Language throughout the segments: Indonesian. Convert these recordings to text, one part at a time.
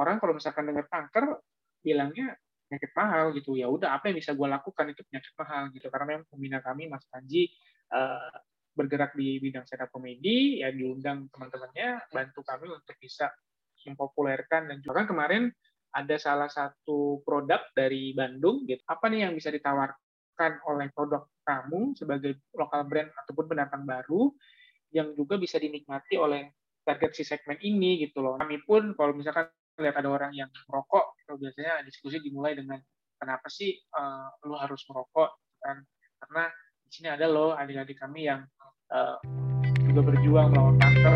orang kalau misalkan dengar kanker bilangnya penyakit mahal gitu. Ya udah apa yang bisa gue lakukan itu penyakit mahal gitu. Karena memang pembina kami Mas Panji uh, bergerak di bidang up comedy ya diundang teman-temannya bantu kami untuk bisa mempopulerkan dan juga kan kemarin ada salah satu produk dari Bandung gitu. Apa nih yang bisa ditawarkan oleh produk kamu sebagai lokal brand ataupun pendatang baru yang juga bisa dinikmati oleh target si segmen ini gitu loh. Kami pun kalau misalkan lihat ada orang yang merokok, itu biasanya diskusi dimulai dengan kenapa sih uh, lu harus merokok kan? Karena di sini ada loh adik-adik kami yang uh, juga berjuang melawan kanker.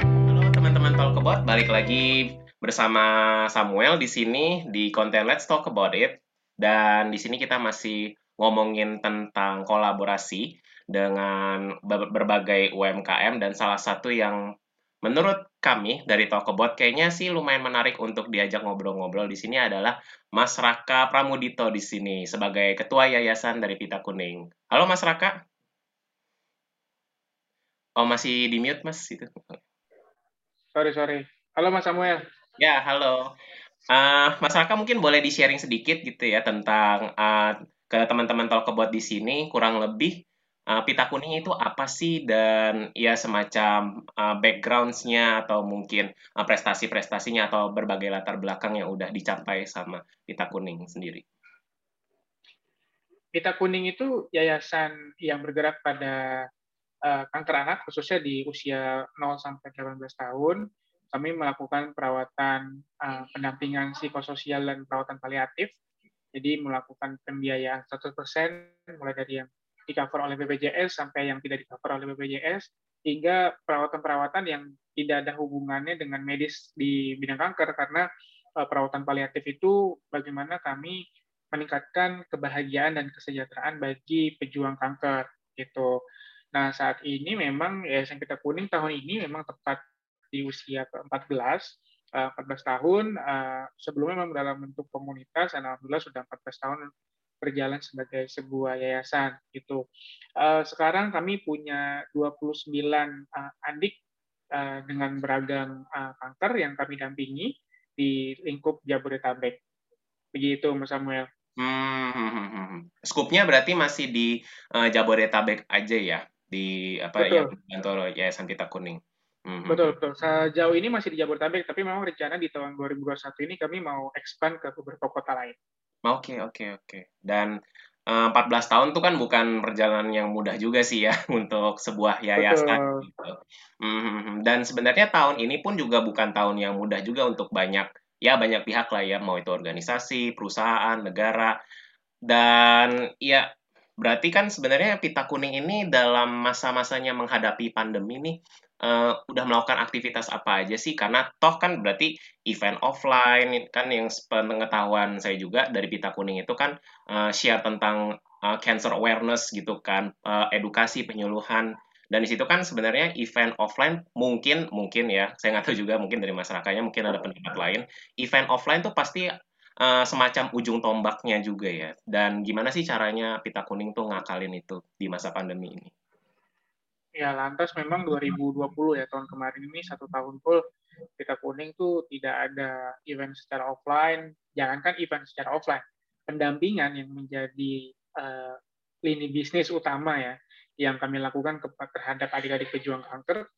Halo teman-teman Talk About, balik lagi bersama Samuel di sini di konten Let's Talk About It. Dan di sini kita masih ngomongin tentang kolaborasi dengan berbagai UMKM dan salah satu yang menurut kami dari Talkabot kayaknya sih lumayan menarik untuk diajak ngobrol-ngobrol di sini adalah Mas Raka Pramudito di sini sebagai ketua yayasan dari Pita Kuning. Halo Mas Raka. Oh masih di mute Mas itu. Sorry sorry. Halo Mas Samuel. Ya halo. Uh, Mas Raka mungkin boleh di-sharing sedikit gitu ya tentang uh, ke teman-teman Talkabot di sini kurang lebih uh, pita kuning itu apa sih dan ya semacam uh, backgrounds-nya atau mungkin uh, prestasi-prestasinya atau berbagai latar belakang yang udah dicapai sama pita kuning sendiri. Pita kuning itu yayasan yang bergerak pada uh, kanker anak khususnya di usia 0 sampai 18 tahun kami melakukan perawatan uh, pendampingan psikososial dan perawatan paliatif. Jadi melakukan pembiayaan 100% mulai dari yang di cover oleh BPJS sampai yang tidak di cover oleh BPJS hingga perawatan-perawatan yang tidak ada hubungannya dengan medis di bidang kanker karena uh, perawatan paliatif itu bagaimana kami meningkatkan kebahagiaan dan kesejahteraan bagi pejuang kanker gitu. Nah, saat ini memang Yayasan Pita Kuning tahun ini memang tepat di usia ke-14, 14 eh, tahun, eh, sebelumnya memang dalam bentuk komunitas, dan alhamdulillah sudah 14 tahun berjalan sebagai sebuah yayasan gitu. Eh, sekarang kami punya 29 adik dengan beragam kanker yang kami dampingi di lingkup Jabodetabek. Begitu, Mas Samuel. Hmm, hmm, hmm, hmm. Skupnya berarti masih di uh, Jabodetabek aja ya, di apa Betul. yang kantor Yayasan Pita Kuning. Hmm, betul, betul. Sejauh ini masih di Jabodetabek, tapi memang rencana di tahun 2021 ini kami mau expand ke beberapa kota lain. Oke, okay, oke, okay, oke. Okay. Dan uh, eh, 14 tahun itu kan bukan perjalanan yang mudah juga sih ya untuk sebuah yayasan. Gitu. Hmm, dan sebenarnya tahun ini pun juga bukan tahun yang mudah juga untuk banyak ya banyak pihak lah ya, mau itu organisasi, perusahaan, negara. Dan ya berarti kan sebenarnya pita kuning ini dalam masa-masanya menghadapi pandemi nih uh, udah melakukan aktivitas apa aja sih? Karena toh kan berarti event offline kan yang pengetahuan saya juga dari Pita Kuning itu kan uh, share tentang uh, cancer awareness gitu kan, uh, edukasi penyuluhan. Dan di situ kan sebenarnya event offline mungkin mungkin ya saya nggak tahu juga mungkin dari masyarakatnya mungkin ada pendapat lain. Event offline tuh pasti uh, semacam ujung tombaknya juga ya. Dan gimana sih caranya pita kuning tuh ngakalin itu di masa pandemi ini ya lantas memang 2020 ya tahun kemarin ini satu tahun full kita kuning tuh tidak ada event secara offline jangankan event secara offline pendampingan yang menjadi uh, lini bisnis utama ya yang kami lakukan terhadap adik-adik pejuang kanker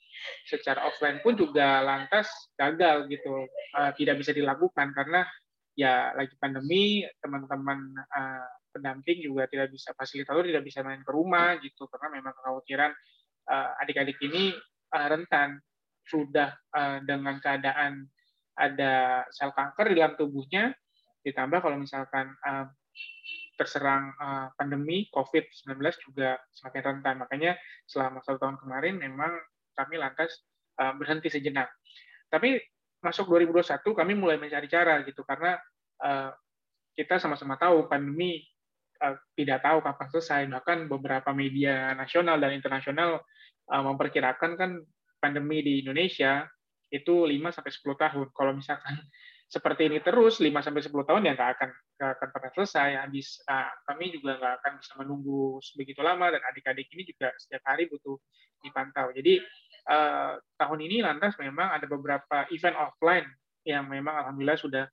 secara offline pun juga lantas gagal gitu uh, tidak bisa dilakukan karena ya lagi pandemi teman-teman uh, pendamping juga tidak bisa fasilitator tidak bisa main ke rumah gitu karena memang kekhawatiran adik-adik ini uh, rentan sudah uh, dengan keadaan ada sel kanker di dalam tubuhnya ditambah kalau misalkan terserang pandemi COVID-19 juga semakin rentan. Makanya selama satu tahun kemarin memang kami lantas berhenti sejenak. Tapi masuk 2021 kami mulai mencari cara gitu karena kita sama-sama tahu pandemi uh, tidak tahu kapan selesai. Bahkan beberapa media nasional dan internasional uh, memperkirakan kan pandemi di Indonesia itu 5 sampai 10 tahun. Kalau misalkan seperti ini terus 5 sampai 10 tahun ya nggak akan nggak akan pernah selesai. Habis uh, kami juga nggak akan bisa menunggu sebegitu lama dan adik-adik ini juga setiap hari butuh dipantau. Jadi uh, tahun ini lantas memang ada beberapa event offline yang memang alhamdulillah sudah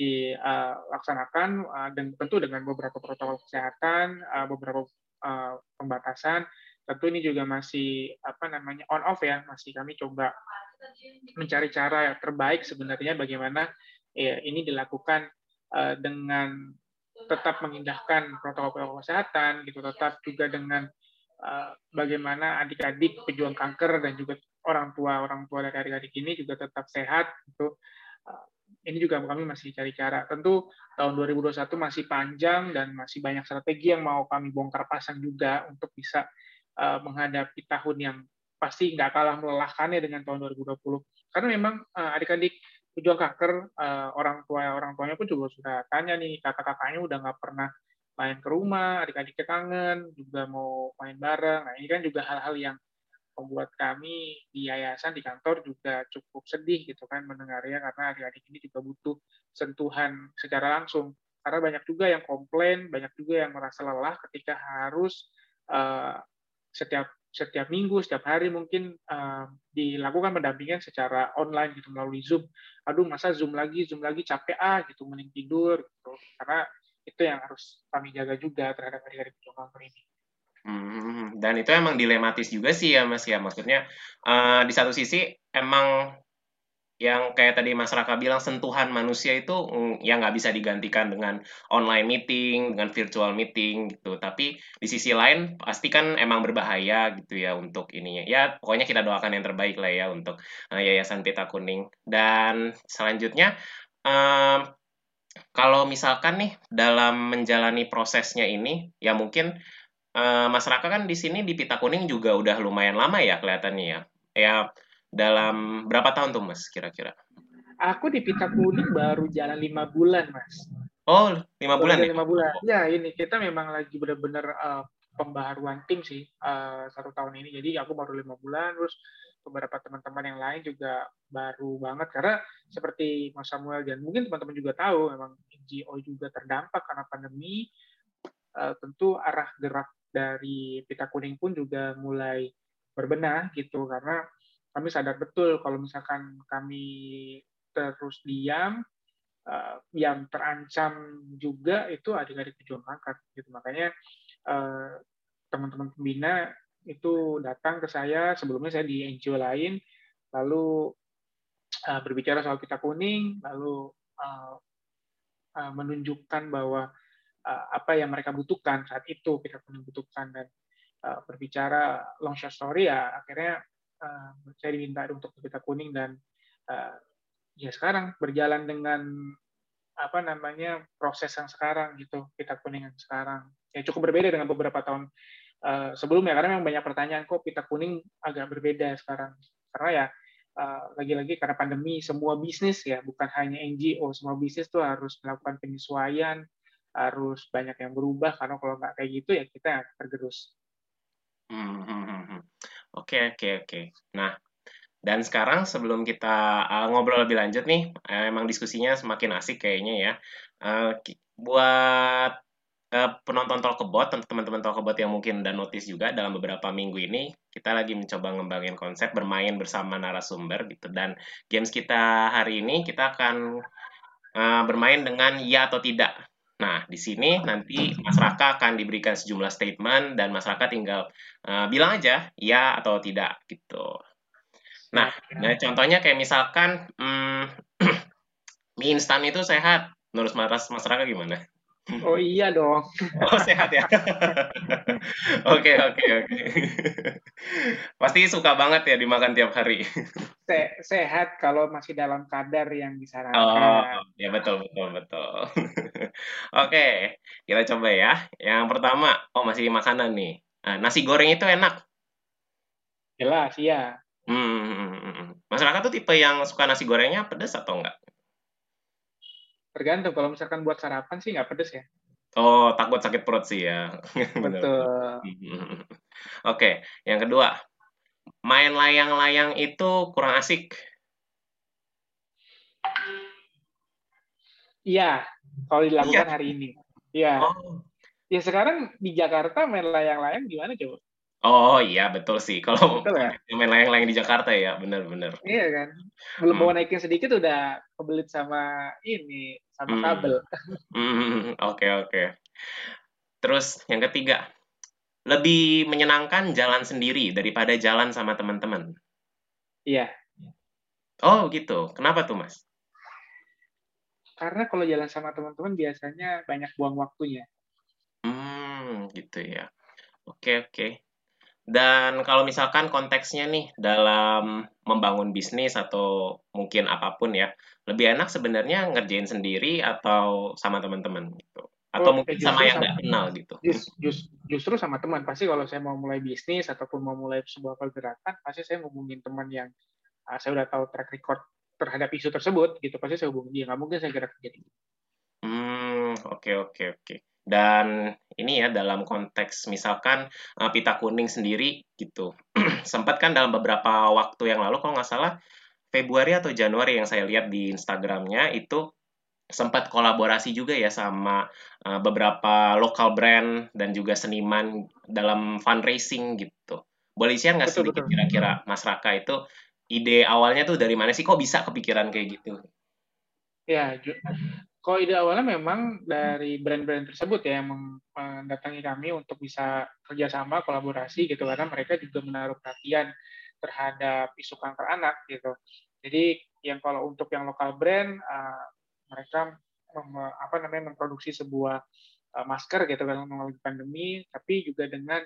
dilaksanakan uh, dan tentu dengan beberapa protokol kesehatan, uh, beberapa uh, pembatasan. Tentu ini juga masih apa namanya on off ya, masih kami coba mencari cara yang terbaik sebenarnya bagaimana ya, ini dilakukan dengan tetap mengindahkan protokol kesehatan gitu tetap juga dengan bagaimana adik-adik pejuang kanker dan juga orang tua orang tua dari adik-adik ini juga tetap sehat gitu ini juga kami masih cari cara. Tentu tahun 2021 masih panjang dan masih banyak strategi yang mau kami bongkar pasang juga untuk bisa uh, menghadapi tahun yang pasti nggak kalah melelahkannya dengan tahun 2020 karena memang uh, adik-adik pejuang kanker uh, orang tua orang tuanya pun juga sudah tanya nih kakak-kakaknya udah nggak pernah main ke rumah adik-adiknya kangen juga mau main bareng. Nah ini kan juga hal-hal yang membuat kami di yayasan di kantor juga cukup sedih gitu kan mendengarnya karena adik-adik ini juga butuh sentuhan secara langsung karena banyak juga yang komplain banyak juga yang merasa lelah ketika harus uh, setiap setiap minggu, setiap hari mungkin uh, dilakukan pendampingan secara online gitu melalui Zoom. Aduh, masa Zoom lagi, Zoom lagi capek ah gitu, mending tidur gitu. Karena itu yang harus kami jaga juga terhadap hari-hari pejuang ini. Hmm, dan itu emang dilematis juga sih ya Mas ya. Maksudnya uh, di satu sisi emang yang kayak tadi Mas Raka bilang sentuhan manusia itu mm, yang nggak bisa digantikan dengan online meeting, dengan virtual meeting gitu. Tapi di sisi lain pasti kan emang berbahaya gitu ya untuk ininya. Ya pokoknya kita doakan yang terbaik lah ya untuk uh, Yayasan Pita Kuning. Dan selanjutnya um, kalau misalkan nih dalam menjalani prosesnya ini ya mungkin uh, Mas Raka kan di sini di Pita Kuning juga udah lumayan lama ya kelihatannya ya. Ya dalam berapa tahun tuh mas kira-kira? Aku di Pita Kuning baru jalan lima bulan mas. Oh lima bulan ya? Lima bulan. Ya ini kita memang lagi benar-benar uh, pembaharuan tim sih uh, satu tahun ini. Jadi aku baru lima bulan, terus beberapa teman-teman yang lain juga baru banget karena seperti Mas Samuel dan mungkin teman-teman juga tahu memang NGO juga terdampak karena pandemi. Uh, tentu arah gerak dari Pita Kuning pun juga mulai berbenah gitu karena kami sadar betul kalau misalkan kami terus diam, uh, yang terancam juga itu adik-adik pejuang kanker. Gitu. Makanya uh, teman-teman pembina itu datang ke saya sebelumnya saya di NGO lain, lalu uh, berbicara soal pita kuning, lalu uh, uh, menunjukkan bahwa apa yang mereka butuhkan saat itu pita kuning butuhkan dan uh, berbicara long short story ya akhirnya uh, saya diminta untuk kita kuning dan ya sekarang berjalan dengan apa namanya proses yang sekarang gitu pita kuning yang sekarang. Ya cukup berbeda dengan beberapa tahun uh, sebelumnya karena memang banyak pertanyaan kok pita kuning agak berbeda sekarang? Karena ya lagi-lagi uh, karena pandemi semua bisnis ya bukan hanya NGO semua bisnis tuh harus melakukan penyesuaian harus banyak yang berubah karena kalau nggak kayak gitu ya kita tergerus. Hmm, hmm, hmm. Oke, oke, oke. Nah, dan sekarang sebelum kita uh, ngobrol lebih lanjut nih, uh, emang diskusinya semakin asik kayaknya ya. Uh, buat uh, penonton Talkebot, teman-teman Talkebot yang mungkin udah notice juga dalam beberapa minggu ini, kita lagi mencoba ngembangin konsep bermain bersama narasumber gitu. Dan games kita hari ini kita akan uh, bermain dengan ya atau tidak. Nah, di sini nanti Mas Raka akan diberikan sejumlah statement dan Mas Raka tinggal uh, bilang aja ya atau tidak gitu. Nah, nah contohnya kayak misalkan hmm, mie instan itu sehat. Menurut Mas, Mas Raka gimana? Oh iya dong. Oh sehat ya. Oke oke oke. Pasti suka banget ya dimakan tiap hari. Se sehat kalau masih dalam kadar yang disarankan. Oh ya betul betul betul. Oke kita coba ya. Yang pertama oh masih makanan nih. Nah, nasi goreng itu enak. Jelas iya. Hmm, hmm, hmm, hmm. Masyarakat tuh tipe yang suka nasi gorengnya pedas atau enggak? Tergantung, kalau misalkan buat sarapan sih nggak pedes ya. Oh, takut sakit perut sih ya. Betul. Oke, yang kedua. Main layang-layang itu kurang asik. Iya, kalau dilakukan iya. hari ini. Iya. Oh. Ya sekarang di Jakarta main layang-layang gimana coba? Oh iya betul sih kalau betul, ya? main layang-layang di Jakarta ya benar-benar. Iya kan. Belum hmm. mau naikin sedikit udah kebelit sama ini sama hmm. kabel. Hmm, oke oke. Terus yang ketiga, lebih menyenangkan jalan sendiri daripada jalan sama teman-teman. Iya. Oh gitu. Kenapa tuh mas? Karena kalau jalan sama teman-teman biasanya banyak buang waktunya. Hmm gitu ya. Oke oke. Dan kalau misalkan konteksnya nih dalam membangun bisnis atau mungkin apa pun ya, lebih enak sebenarnya ngerjain sendiri atau sama teman-teman gitu. Atau oh, mungkin sama yang nggak kenal gitu. Just, just, justru sama teman. Pasti kalau saya mau mulai bisnis ataupun mau mulai sebuah pergerakan, pasti saya ngomongin teman yang uh, saya udah tahu track record terhadap isu tersebut gitu. Pasti saya hubungi dia. Nggak mungkin saya gerak jadi. Hmm, oke okay, oke okay, oke. Okay. Dan ini ya dalam konteks misalkan uh, pita kuning sendiri gitu. Sempat kan dalam beberapa waktu yang lalu kalau nggak salah Februari atau Januari yang saya lihat di Instagramnya itu sempat kolaborasi juga ya sama uh, beberapa lokal brand dan juga seniman dalam fundraising gitu. Boleh share nggak sedikit kira-kira Mas Raka itu ide awalnya tuh dari mana sih kok bisa kepikiran kayak gitu? Ya, kalau ide awalnya memang dari brand-brand tersebut ya yang mendatangi kami untuk bisa kerjasama kolaborasi gitu karena mereka juga menaruh perhatian terhadap isu kanker anak gitu. Jadi yang kalau untuk yang lokal brand uh, mereka apa namanya memproduksi sebuah uh, masker gitu kan mengalami pandemi tapi juga dengan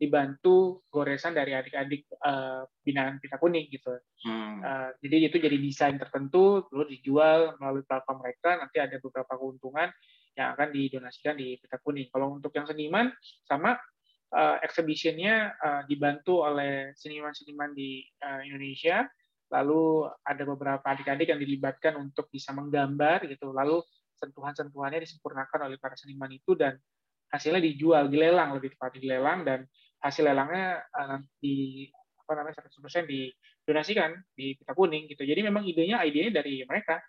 dibantu goresan dari adik-adik uh, binaan pita kuning gitu. Hmm. Uh, jadi itu jadi desain tertentu, lalu dijual melalui platform mereka, nanti ada beberapa keuntungan yang akan didonasikan di pita kuning. Kalau untuk yang seniman, sama uh, exhibitionnya uh, dibantu oleh seniman-seniman di uh, Indonesia, lalu ada beberapa adik-adik yang dilibatkan untuk bisa menggambar gitu, lalu sentuhan-sentuhannya disempurnakan oleh para seniman itu dan hasilnya dijual, dilelang lebih tepat dilelang dan hasil lelangnya uh, di apa namanya 100% didonasikan di pita kuning gitu. Jadi memang idenya idenya dari mereka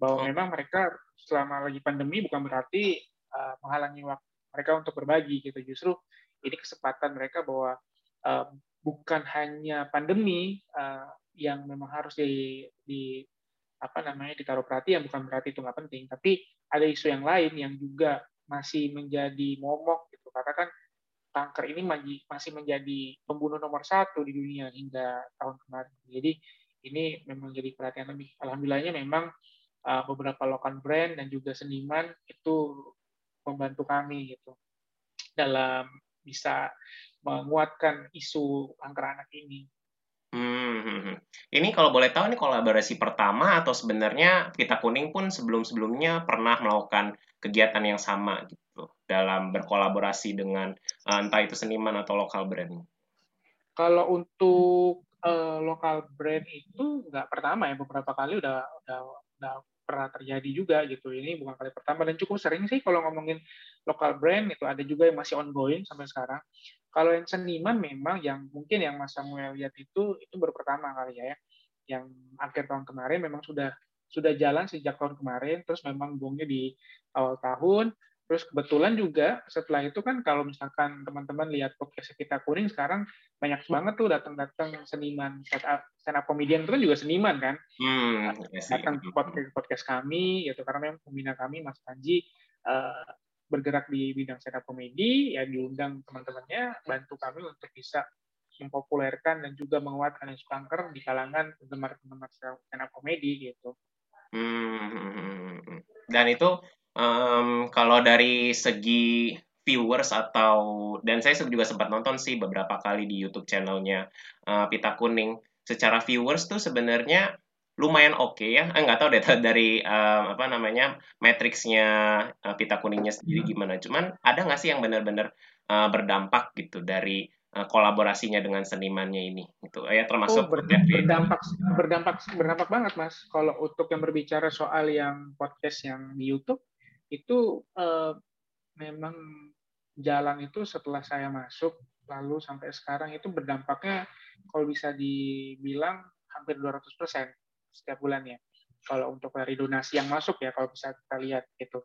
bahwa oh. memang mereka selama lagi pandemi bukan berarti uh, menghalangi waktu mereka untuk berbagi gitu. Justru ini kesempatan mereka bahwa uh, bukan hanya pandemi uh, yang memang harus di, di apa namanya ditaruh perhatian bukan berarti itu nggak penting tapi ada isu yang lain yang juga masih menjadi momok gitu karena kan kanker ini masih menjadi pembunuh nomor satu di dunia hingga tahun kemarin. Jadi ini memang jadi perhatian lebih. Alhamdulillahnya memang uh, beberapa lokal brand dan juga seniman itu membantu kami gitu dalam bisa menguatkan isu kanker anak ini. Hmm, hmm, hmm. ini kalau boleh tahu ini kolaborasi pertama atau sebenarnya kita kuning pun sebelum-sebelumnya pernah melakukan kegiatan yang sama gitu dalam berkolaborasi dengan uh, entah itu seniman atau lokal brand? Kalau untuk uh, lokal brand itu nggak pertama ya beberapa kali udah udah udah pernah terjadi juga gitu. Ini bukan kali pertama dan cukup sering sih kalau ngomongin lokal brand itu ada juga yang masih ongoing sampai sekarang. Kalau yang seniman memang yang mungkin yang Mas Samuel lihat itu itu baru pertama kali ya. Yang akhir tahun kemarin memang sudah sudah jalan sejak tahun kemarin, terus memang gongnya di awal tahun, Terus kebetulan juga setelah itu kan kalau misalkan teman-teman lihat podcast kita kuning sekarang banyak banget tuh datang-datang seniman stand up, stand up comedian itu kan juga seniman kan. Hmm, ya datang ke podcast, podcast kami gitu karena memang pembina kami Mas Panji uh, bergerak di bidang stand up comedy ya diundang teman-temannya bantu kami untuk bisa mempopulerkan dan juga menguatkan isu kanker di kalangan penggemar-penggemar stand up comedy gitu. Hmm, dan itu Um, kalau dari segi viewers atau dan saya juga sempat nonton sih beberapa kali di YouTube channelnya uh, Pita Kuning. Secara viewers tuh sebenarnya lumayan oke okay ya. Eh, nggak tahu deh dari um, apa namanya matriksnya uh, Pita Kuningnya sendiri gimana. Cuman ada nggak sih yang benar-benar uh, berdampak gitu dari uh, kolaborasinya dengan senimannya ini gitu ya termasuk oh, berdampak berdampak berdampak banget mas kalau untuk yang berbicara soal yang podcast yang di YouTube itu uh, memang jalan itu setelah saya masuk lalu sampai sekarang itu berdampaknya kalau bisa dibilang hampir 200% setiap bulannya. kalau untuk dari donasi yang masuk ya kalau bisa kita lihat gitu.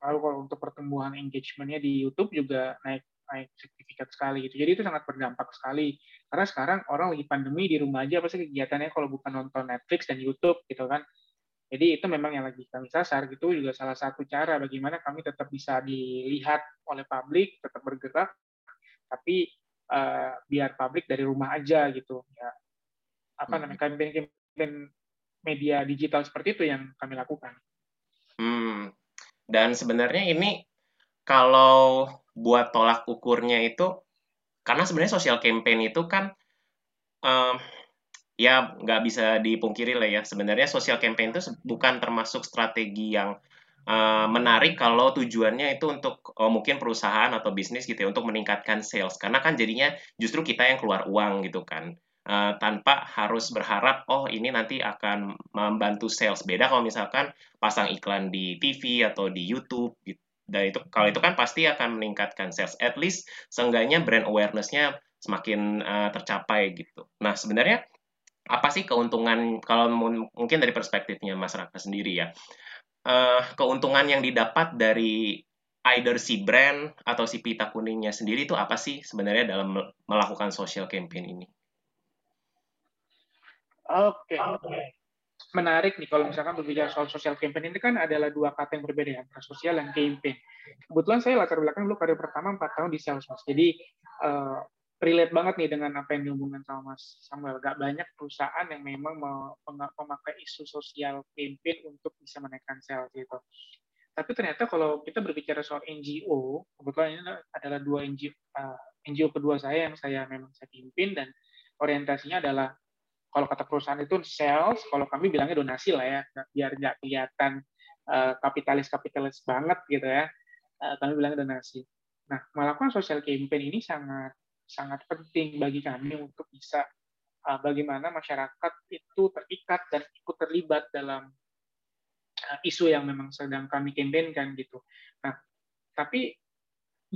Lalu kalau untuk pertumbuhan engagementnya di YouTube juga naik naik signifikan sekali gitu. Jadi itu sangat berdampak sekali. Karena sekarang orang lagi pandemi di rumah aja pasti kegiatannya kalau bukan nonton Netflix dan YouTube gitu kan. Jadi itu memang yang lagi kami sasar gitu juga salah satu cara bagaimana kami tetap bisa dilihat oleh publik, tetap bergerak, tapi uh, biar publik dari rumah aja gitu ya. Apa hmm. namanya campaign-campaign media digital seperti itu yang kami lakukan. Hmm. Dan sebenarnya ini kalau buat tolak ukurnya itu karena sebenarnya social campaign itu kan um, ya nggak bisa dipungkiri lah ya. Sebenarnya social campaign itu bukan termasuk strategi yang uh, menarik kalau tujuannya itu untuk oh, mungkin perusahaan atau bisnis gitu ya untuk meningkatkan sales. Karena kan jadinya justru kita yang keluar uang gitu kan uh, tanpa harus berharap oh ini nanti akan membantu sales. Beda kalau misalkan pasang iklan di TV atau di YouTube gitu. Dan itu kalau itu kan pasti akan meningkatkan sales. At least seenggaknya brand awareness-nya semakin uh, tercapai gitu. Nah sebenarnya apa sih keuntungan kalau mungkin dari perspektifnya masyarakat sendiri ya uh, keuntungan yang didapat dari either si brand atau si pita kuningnya sendiri itu apa sih sebenarnya dalam melakukan social campaign ini? Oke, okay. menarik nih kalau misalkan berbicara soal social campaign ini kan adalah dua kata yang berbeda ya, antara sosial dan campaign. Kebetulan saya latar belakang dulu karir pertama empat tahun di sales mas. Jadi uh, relate banget nih dengan apa yang dihubungkan sama Mas Samuel. Gak banyak perusahaan yang memang memakai isu sosial campaign untuk bisa menaikkan sales gitu. Tapi ternyata kalau kita berbicara soal NGO, kebetulan ini adalah dua NGO, uh, eh, NGO kedua saya yang saya memang saya pimpin dan orientasinya adalah kalau kata perusahaan itu sales, kalau kami bilangnya donasi lah ya, biar nggak kelihatan uh, kapitalis-kapitalis banget gitu ya. Uh, kami bilangnya donasi. Nah, melakukan social campaign ini sangat sangat penting bagi kami untuk bisa uh, bagaimana masyarakat itu terikat dan ikut terlibat dalam uh, isu yang memang sedang kami kampanyekan gitu. Nah, tapi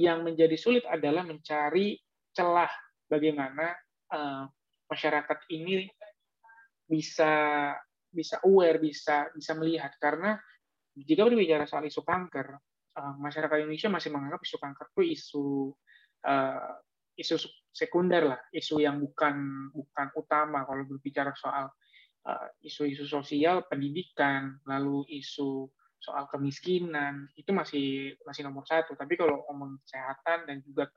yang menjadi sulit adalah mencari celah bagaimana uh, masyarakat ini bisa bisa aware, bisa bisa melihat karena jika berbicara soal isu kanker, uh, masyarakat Indonesia masih menganggap isu kanker itu isu uh, isu sekunder lah, isu yang bukan bukan utama kalau berbicara soal isu-isu uh, sosial, pendidikan, lalu isu soal kemiskinan itu masih masih nomor satu. Tapi kalau ngomong kesehatan dan juga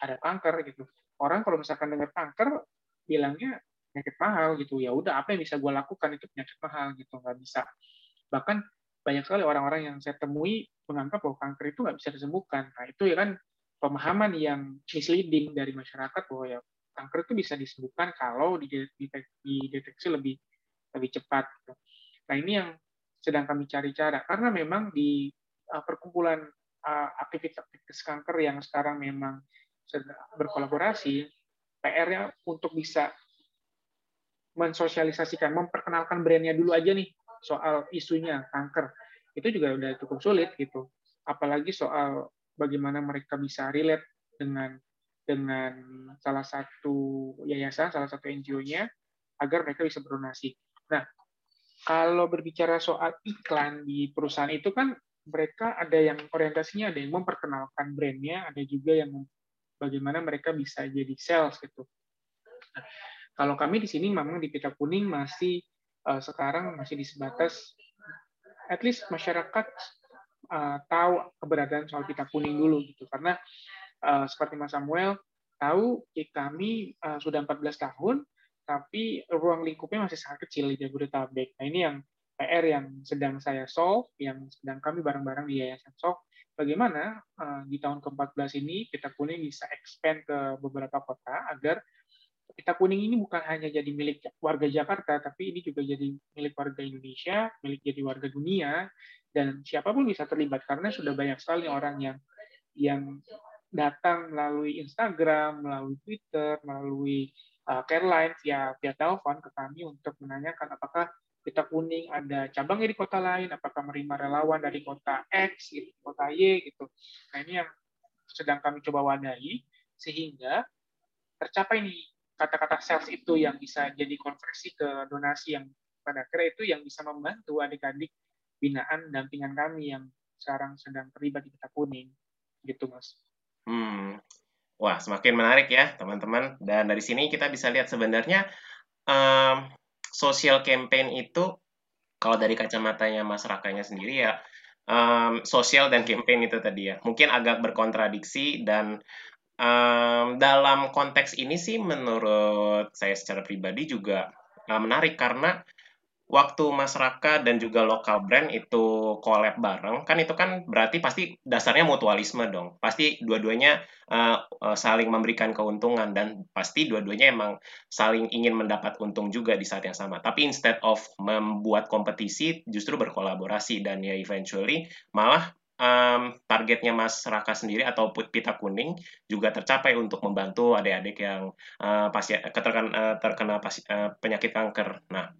ada kanker gitu, orang kalau misalkan dengar kanker bilangnya penyakit mahal gitu. Ya udah apa yang bisa gue lakukan itu penyakit mahal gitu nggak bisa. Bahkan banyak sekali orang-orang yang saya temui menganggap bahwa kanker itu nggak bisa disembuhkan. Nah itu ya kan pemahaman yang misleading dari masyarakat bahwa ya kanker itu bisa disembuhkan kalau dideteksi lebih lebih cepat gitu. nah ini yang sedang kami cari cara karena memang di uh, perkumpulan uh, aktivitas-aktivitas kanker yang sekarang memang berkolaborasi PR-nya untuk bisa mensosialisasikan, memperkenalkan brandnya dulu aja nih soal isunya kanker. Itu juga udah cukup sulit gitu. Apalagi soal bagaimana mereka bisa relate dengan dengan salah satu yayasan, salah satu NGO-nya agar mereka bisa berdonasi. Nah, kalau berbicara soal iklan di perusahaan itu kan mereka ada yang orientasinya ada yang memperkenalkan brandnya, ada juga yang bagaimana mereka bisa jadi sales gitu. Nah, kalau kami di sini memang di pita kuning masih uh, sekarang masih di sebatas at least masyarakat uh, tahu keberadaan soal pita kuning dulu gitu karena uh, seperti Mas Samuel tahu kami uh, sudah 14 tahun tapi ruang lingkupnya masih sangat kecil di Jabodetabek. Nah ini yang PR yang sedang saya solve, yang sedang kami bareng-bareng di Yayasan Solve, bagaimana uh, di tahun ke-14 ini Pita Kuning bisa expand ke beberapa kota agar pita kuning ini bukan hanya jadi milik warga Jakarta, tapi ini juga jadi milik warga Indonesia, milik jadi warga dunia, dan siapa pun bisa terlibat karena sudah banyak sekali orang yang yang datang melalui Instagram, melalui Twitter, melalui uh, Careline via via telepon ke kami untuk menanyakan apakah pita kuning ada cabangnya di kota lain, apakah menerima relawan dari kota X, gitu, kota Y, gitu. Nah ini yang sedang kami coba wadahi sehingga tercapai nih kata-kata sales itu yang bisa jadi konversi ke donasi yang pada akhirnya itu yang bisa membantu adik-adik binaan dampingan kami yang sekarang sedang terlibat di kita kuning gitu mas. Hmm. Wah semakin menarik ya teman-teman dan dari sini kita bisa lihat sebenarnya um, social campaign itu kalau dari kacamatanya masyarakatnya sendiri ya um, sosial dan campaign itu tadi ya mungkin agak berkontradiksi dan um, dalam konteks ini sih menurut saya secara pribadi juga uh, menarik karena waktu masyarakat dan juga lokal brand itu collab bareng, kan itu kan berarti pasti dasarnya mutualisme dong. Pasti dua-duanya uh, saling memberikan keuntungan dan pasti dua-duanya emang saling ingin mendapat untung juga di saat yang sama. Tapi instead of membuat kompetisi, justru berkolaborasi dan ya eventually malah um, targetnya Mas Raka sendiri atau pita kuning juga tercapai untuk membantu adik-adik yang uh, pasien terkena, uh, terkena pasi, uh, penyakit kanker. Nah,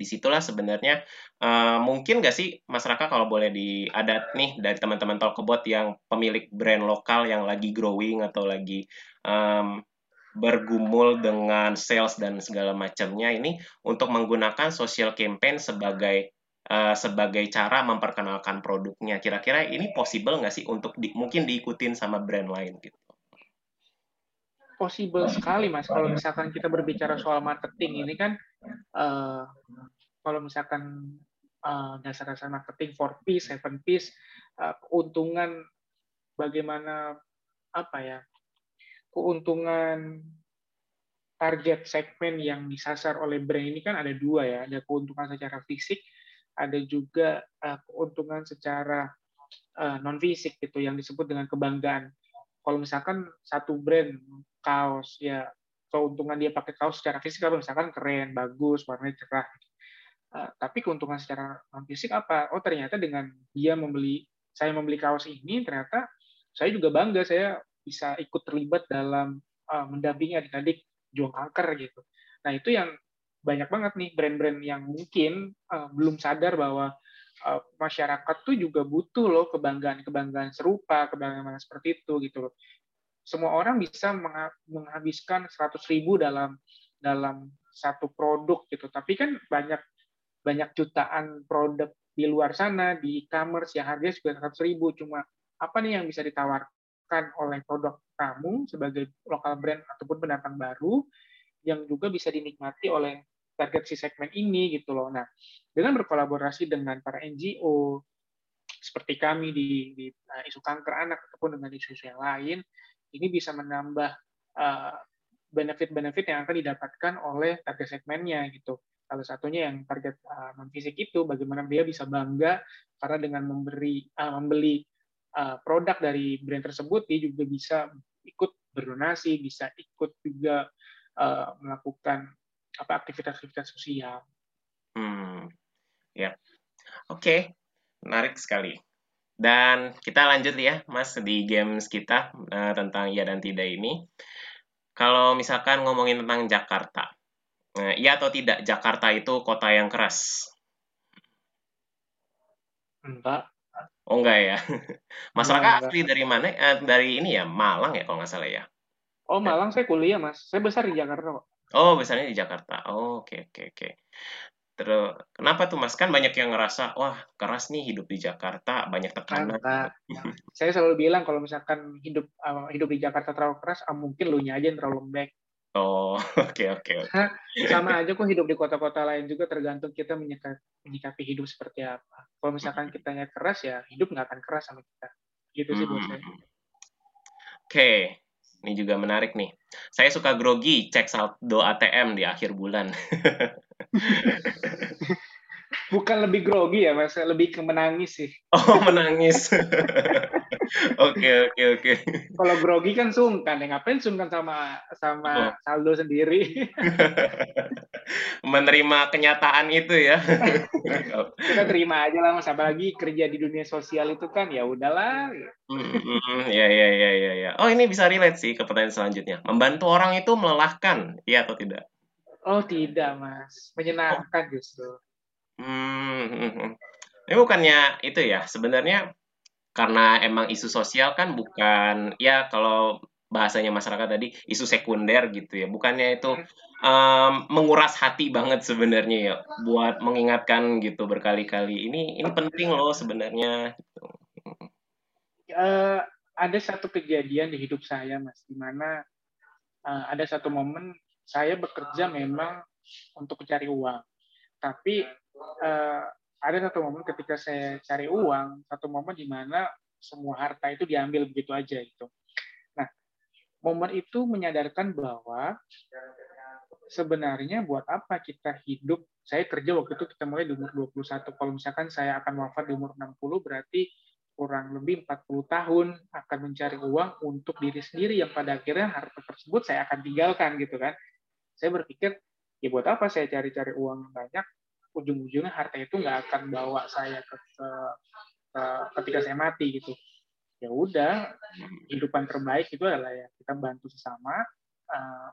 di situlah sebenarnya uh, mungkin nggak sih masyarakat kalau boleh di ada nih dari teman-teman Talkbot yang pemilik brand lokal yang lagi growing atau lagi um, bergumul dengan sales dan segala macamnya ini untuk menggunakan social campaign sebagai uh, sebagai cara memperkenalkan produknya. Kira-kira ini possible nggak sih untuk di, mungkin diikutin sama brand lain gitu? Possible sekali mas. Kalau misalkan kita berbicara soal marketing ini kan uh, kalau misalkan uh, dasar-dasar marketing for piece, seven piece, uh, keuntungan bagaimana apa ya keuntungan target segmen yang disasar oleh brand ini kan ada dua ya, ada keuntungan secara fisik, ada juga uh, keuntungan secara uh, non fisik gitu yang disebut dengan kebanggaan. Kalau misalkan satu brand kaos ya keuntungan dia pakai kaos secara fisik apa misalkan keren, bagus, warnanya cerah. Uh, tapi keuntungan secara non fisik apa? Oh ternyata dengan dia membeli, saya membeli kaos ini ternyata saya juga bangga saya bisa ikut terlibat dalam uh, mendampingi adik-adik juang kanker gitu. Nah itu yang banyak banget nih brand-brand yang mungkin uh, belum sadar bahwa uh, masyarakat tuh juga butuh loh kebanggaan-kebanggaan serupa, kebanggaan seperti itu gitu loh semua orang bisa menghabiskan 100 ribu dalam dalam satu produk gitu. Tapi kan banyak banyak jutaan produk di luar sana di e-commerce yang harganya juga 100 ribu. Cuma apa nih yang bisa ditawarkan oleh produk kamu sebagai lokal brand ataupun pendatang baru yang juga bisa dinikmati oleh target si segmen ini gitu loh. Nah, dengan berkolaborasi dengan para NGO seperti kami di, di uh, isu kanker anak ataupun dengan isu-isu yang lain, ini bisa menambah uh, benefit-benefit yang akan didapatkan oleh target segmennya gitu. Salah satunya yang target uh, non fisik itu bagaimana dia bisa bangga karena dengan memberi uh, membeli uh, produk dari brand tersebut dia juga bisa ikut berdonasi, bisa ikut juga uh, melakukan apa aktivitas-aktivitas sosial. Hmm, ya, oke, okay. menarik sekali. Dan kita lanjut ya, Mas, di games kita uh, tentang iya dan tidak ini. Kalau misalkan ngomongin tentang Jakarta, uh, iya atau tidak Jakarta itu kota yang keras? Enggak. Oh enggak ya. Masyarakat asli dari mana? Uh, dari ini ya, Malang ya kalau nggak salah ya. Oh Malang saya kuliah mas, saya besar di Jakarta kok. Oh besarnya di Jakarta. Oh oke okay, oke okay, oke. Okay. Terus kenapa tuh Mas? Kan banyak yang ngerasa, wah keras nih hidup di Jakarta, banyak tekanan. Nah, saya selalu bilang kalau misalkan hidup uh, hidup di Jakarta terlalu keras, ah, mungkin lu nya aja yang terlalu lembek. Oh, oke oke. Sama aja kok hidup di kota-kota lain juga tergantung kita menyikapi, menyikapi hidup seperti apa. Kalau misalkan hmm. kitanya keras ya hidup nggak akan keras sama kita. Gitu sih buat saya. Oke, okay. Ini juga menarik nih. Saya suka grogi cek saldo ATM di akhir bulan. Bukan lebih grogi ya, Mas. Lebih ke menangis sih. Oh, menangis. Oke, oke, oke. Kalau grogi kan sungkan. Ya ngapain sungkan sama sama oh. saldo sendiri? Menerima kenyataan itu ya. Kita terima aja lah, Mas. Apalagi kerja di dunia sosial itu kan ya udahlah. Ya, ya, ya, ya, ya. Oh, ini bisa relate sih ke pertanyaan selanjutnya. Membantu orang itu melelahkan, iya atau tidak? Oh tidak mas, menyenangkan oh. justru. Hmm, hmm, hmm, ini bukannya itu ya sebenarnya karena emang isu sosial kan bukan ya kalau bahasanya masyarakat tadi isu sekunder gitu ya. Bukannya itu um, menguras hati banget sebenarnya ya buat mengingatkan gitu berkali-kali. Ini ini penting loh sebenarnya gitu. uh, ada satu kejadian di hidup saya mas di mana uh, ada satu momen saya bekerja memang untuk mencari uang. Tapi uh, ada satu momen ketika saya cari uang satu momen di mana semua harta itu diambil begitu aja itu momen itu menyadarkan bahwa sebenarnya buat apa kita hidup? Saya kerja waktu itu kita mulai di umur 21 kalau misalkan saya akan wafat di umur 60 berarti kurang lebih 40 tahun akan mencari uang untuk diri sendiri yang pada akhirnya harta tersebut saya akan tinggalkan gitu kan. Saya berpikir ya buat apa saya cari-cari uang banyak ujung-ujungnya harta itu nggak akan bawa saya ke, ke, ke ketika saya mati gitu. Ya udah kehidupan terbaik itu adalah ya kita bantu sesama uh,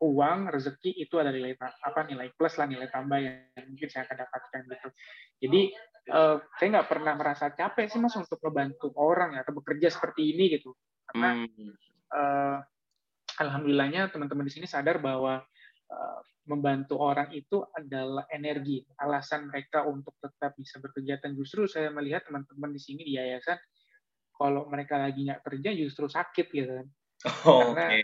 uang rezeki itu ada nilai apa nilai plus lah nilai tambah yang mungkin saya akan dapatkan gitu. Jadi uh, saya nggak pernah merasa capek sih mas untuk membantu orang ya atau bekerja seperti ini gitu. Karena hmm. uh, alhamdulillahnya teman-teman di sini sadar bahwa membantu orang itu adalah energi alasan mereka untuk tetap bisa bekerja dan justru saya melihat teman-teman di sini di yayasan kalau mereka lagi nggak kerja justru sakit gitu kan. Oh, karena okay.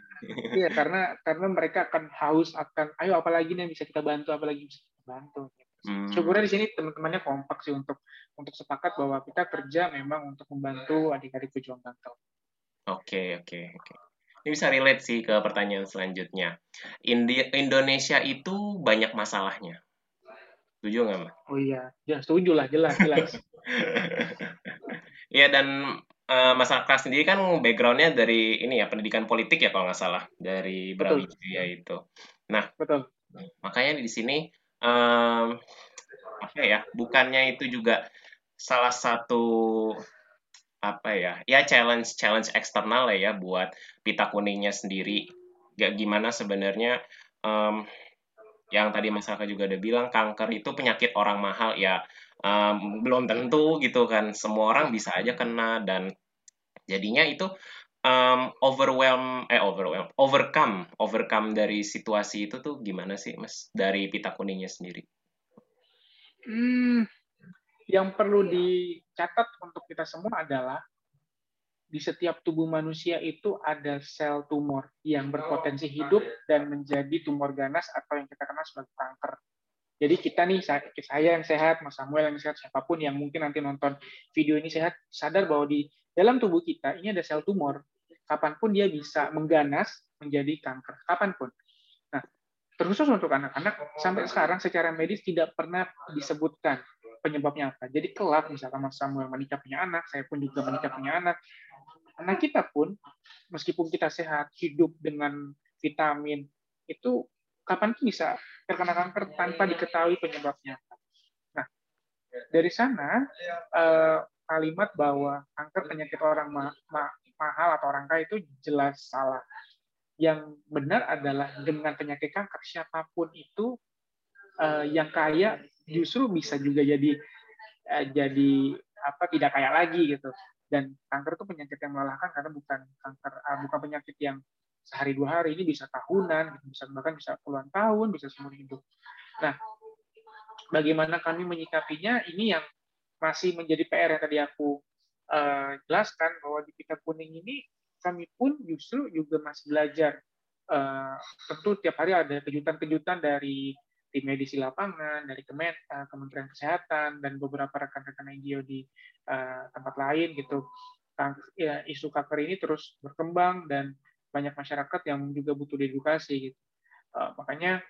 iya karena karena mereka akan haus akan ayo apalagi nih yang bisa kita bantu apalagi bisa kita bantu. Hmm. Syukurnya di sini teman-temannya kompak sih untuk untuk sepakat bahwa kita kerja memang untuk membantu adik-adik pejuang kanker. Oke okay, oke okay, oke. Okay. Ini bisa relate sih ke pertanyaan selanjutnya. Indi Indonesia itu banyak masalahnya. Setuju nggak, Mbak? Oh iya, ya setuju lah, jelas, jelas. Iya, dan uh, Mas Akra sendiri kan backgroundnya dari ini ya pendidikan politik ya kalau nggak salah dari Brawijaya itu. Nah, betul. Makanya di sini um, apa ya? Bukannya itu juga salah satu apa ya? Ya challenge challenge eksternal ya buat pita kuningnya sendiri. Gak gimana sebenarnya um, yang tadi Mas Raka juga udah bilang kanker itu penyakit orang mahal ya um, belum tentu gitu kan semua orang bisa aja kena dan jadinya itu um, overwhelm eh overwhelm overcome overcome dari situasi itu tuh gimana sih Mas dari pita kuningnya sendiri? Hmm, yang perlu dicatat untuk kita semua adalah di setiap tubuh manusia itu ada sel tumor yang berpotensi hidup dan menjadi tumor ganas atau yang kita kenal sebagai kanker. Jadi kita nih, saya yang sehat, Mas Samuel yang sehat, siapa pun yang mungkin nanti nonton video ini sehat, sadar bahwa di dalam tubuh kita ini ada sel tumor. Kapan pun dia bisa mengganas menjadi kanker, kapan pun. Nah, terkhusus untuk anak-anak, sampai sekarang secara medis tidak pernah disebutkan penyebabnya apa. Jadi kelak, misalkan Mas Samuel menikah punya anak, saya pun juga menikah punya anak, anak kita pun meskipun kita sehat hidup dengan vitamin itu kapan bisa terkena kanker tanpa diketahui penyebabnya. Nah, dari sana eh, kalimat bahwa kanker penyakit orang ma ma mahal atau orang kaya itu jelas salah. Yang benar adalah dengan penyakit kanker siapa pun itu eh, yang kaya justru bisa juga jadi eh, jadi apa tidak kaya lagi gitu. Dan kanker itu penyakit yang melelahkan karena bukan kanker uh, bukan penyakit yang sehari dua hari ini bisa tahunan gitu, bisa bahkan bisa puluhan tahun bisa seumur hidup. Nah bagaimana kami menyikapinya? Ini yang masih menjadi PR yang tadi aku uh, jelaskan bahwa di pita kuning ini kami pun justru juga masih belajar uh, tentu tiap hari ada kejutan-kejutan dari tim medis di lapangan, dari Kemen, Kementerian Kesehatan, dan beberapa rekan-rekan NGO di uh, tempat lain gitu. Ya, isu kanker ini terus berkembang dan banyak masyarakat yang juga butuh diedukasi gitu. Uh, makanya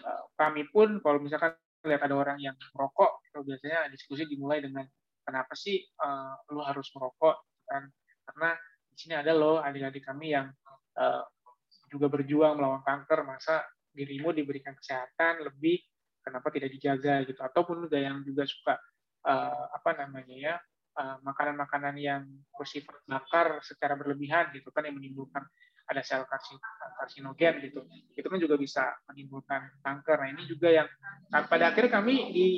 uh, kami pun kalau misalkan lihat ada orang yang merokok, itu biasanya diskusi dimulai dengan kenapa sih uh, lu harus merokok kan karena di sini ada loh adik-adik kami yang uh, juga berjuang melawan kanker masa dirimu diberikan kesehatan lebih kenapa tidak dijaga gitu. Ataupun juga yang juga suka uh, apa namanya ya makanan makanan-makanan yang bersifat bakar secara berlebihan gitu kan yang menimbulkan ada sel karsinogen gitu. Itu kan juga bisa menimbulkan kanker. Nah ini juga yang nah, pada akhirnya kami di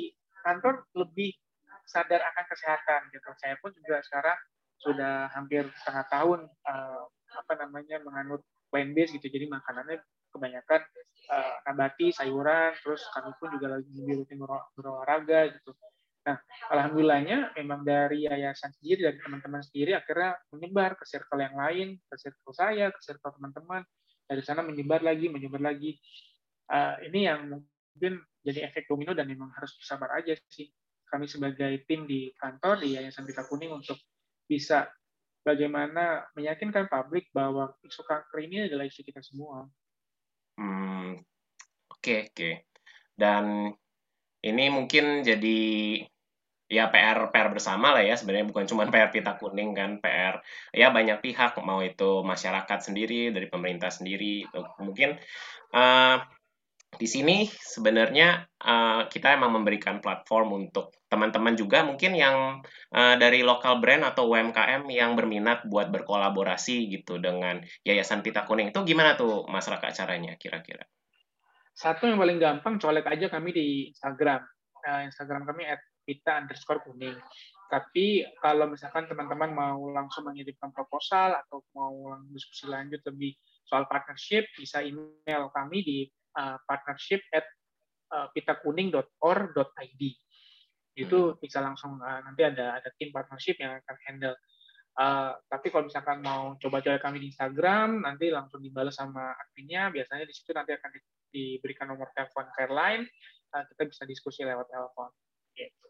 kantor lebih sadar akan kesehatan gitu. Saya pun juga sekarang sudah hampir setengah tahun uh, apa namanya menganut plant based gitu. Jadi makanannya kebanyakan uh, nabati sayuran terus kami pun juga lagi rutin berolahraga gitu. Nah alhamdulillahnya memang dari yayasan sendiri dari teman-teman sendiri akhirnya menyebar ke circle yang lain ke circle saya ke circle teman-teman. Dari sana menyebar lagi menyebar lagi. Uh, ini yang mungkin jadi efek domino dan memang harus bersabar aja sih. Kami sebagai tim di kantor di Yayasan Pita Kuning untuk bisa bagaimana meyakinkan publik bahwa isu kanker ini adalah isu kita semua. Hmm, oke oke. Dan ini mungkin jadi ya PR PR bersama lah ya sebenarnya bukan cuma PR Pita Kuning kan PR ya banyak pihak mau itu masyarakat sendiri dari pemerintah sendiri mungkin uh, di sini sebenarnya uh, kita emang memberikan platform untuk teman-teman juga mungkin yang uh, dari lokal brand atau UMKM yang berminat buat berkolaborasi gitu dengan Yayasan Pita Kuning itu gimana tuh masyarakat caranya kira-kira? Satu yang paling gampang colek aja kami di Instagram. Uh, Instagram kami @pita underscore kuning. Tapi kalau misalkan teman-teman mau langsung mengirimkan proposal atau mau diskusi lanjut lebih soal partnership, bisa email kami di uh, partnership at uh, pitakuning.or.id. Itu hmm. bisa langsung uh, nanti ada ada tim partnership yang akan handle. Uh, tapi kalau misalkan mau coba-coba kami di Instagram, nanti langsung dibalas sama adminnya. Biasanya di situ nanti akan di, diberikan nomor telepon Careline. Uh, kita bisa diskusi lewat telepon. Gitu.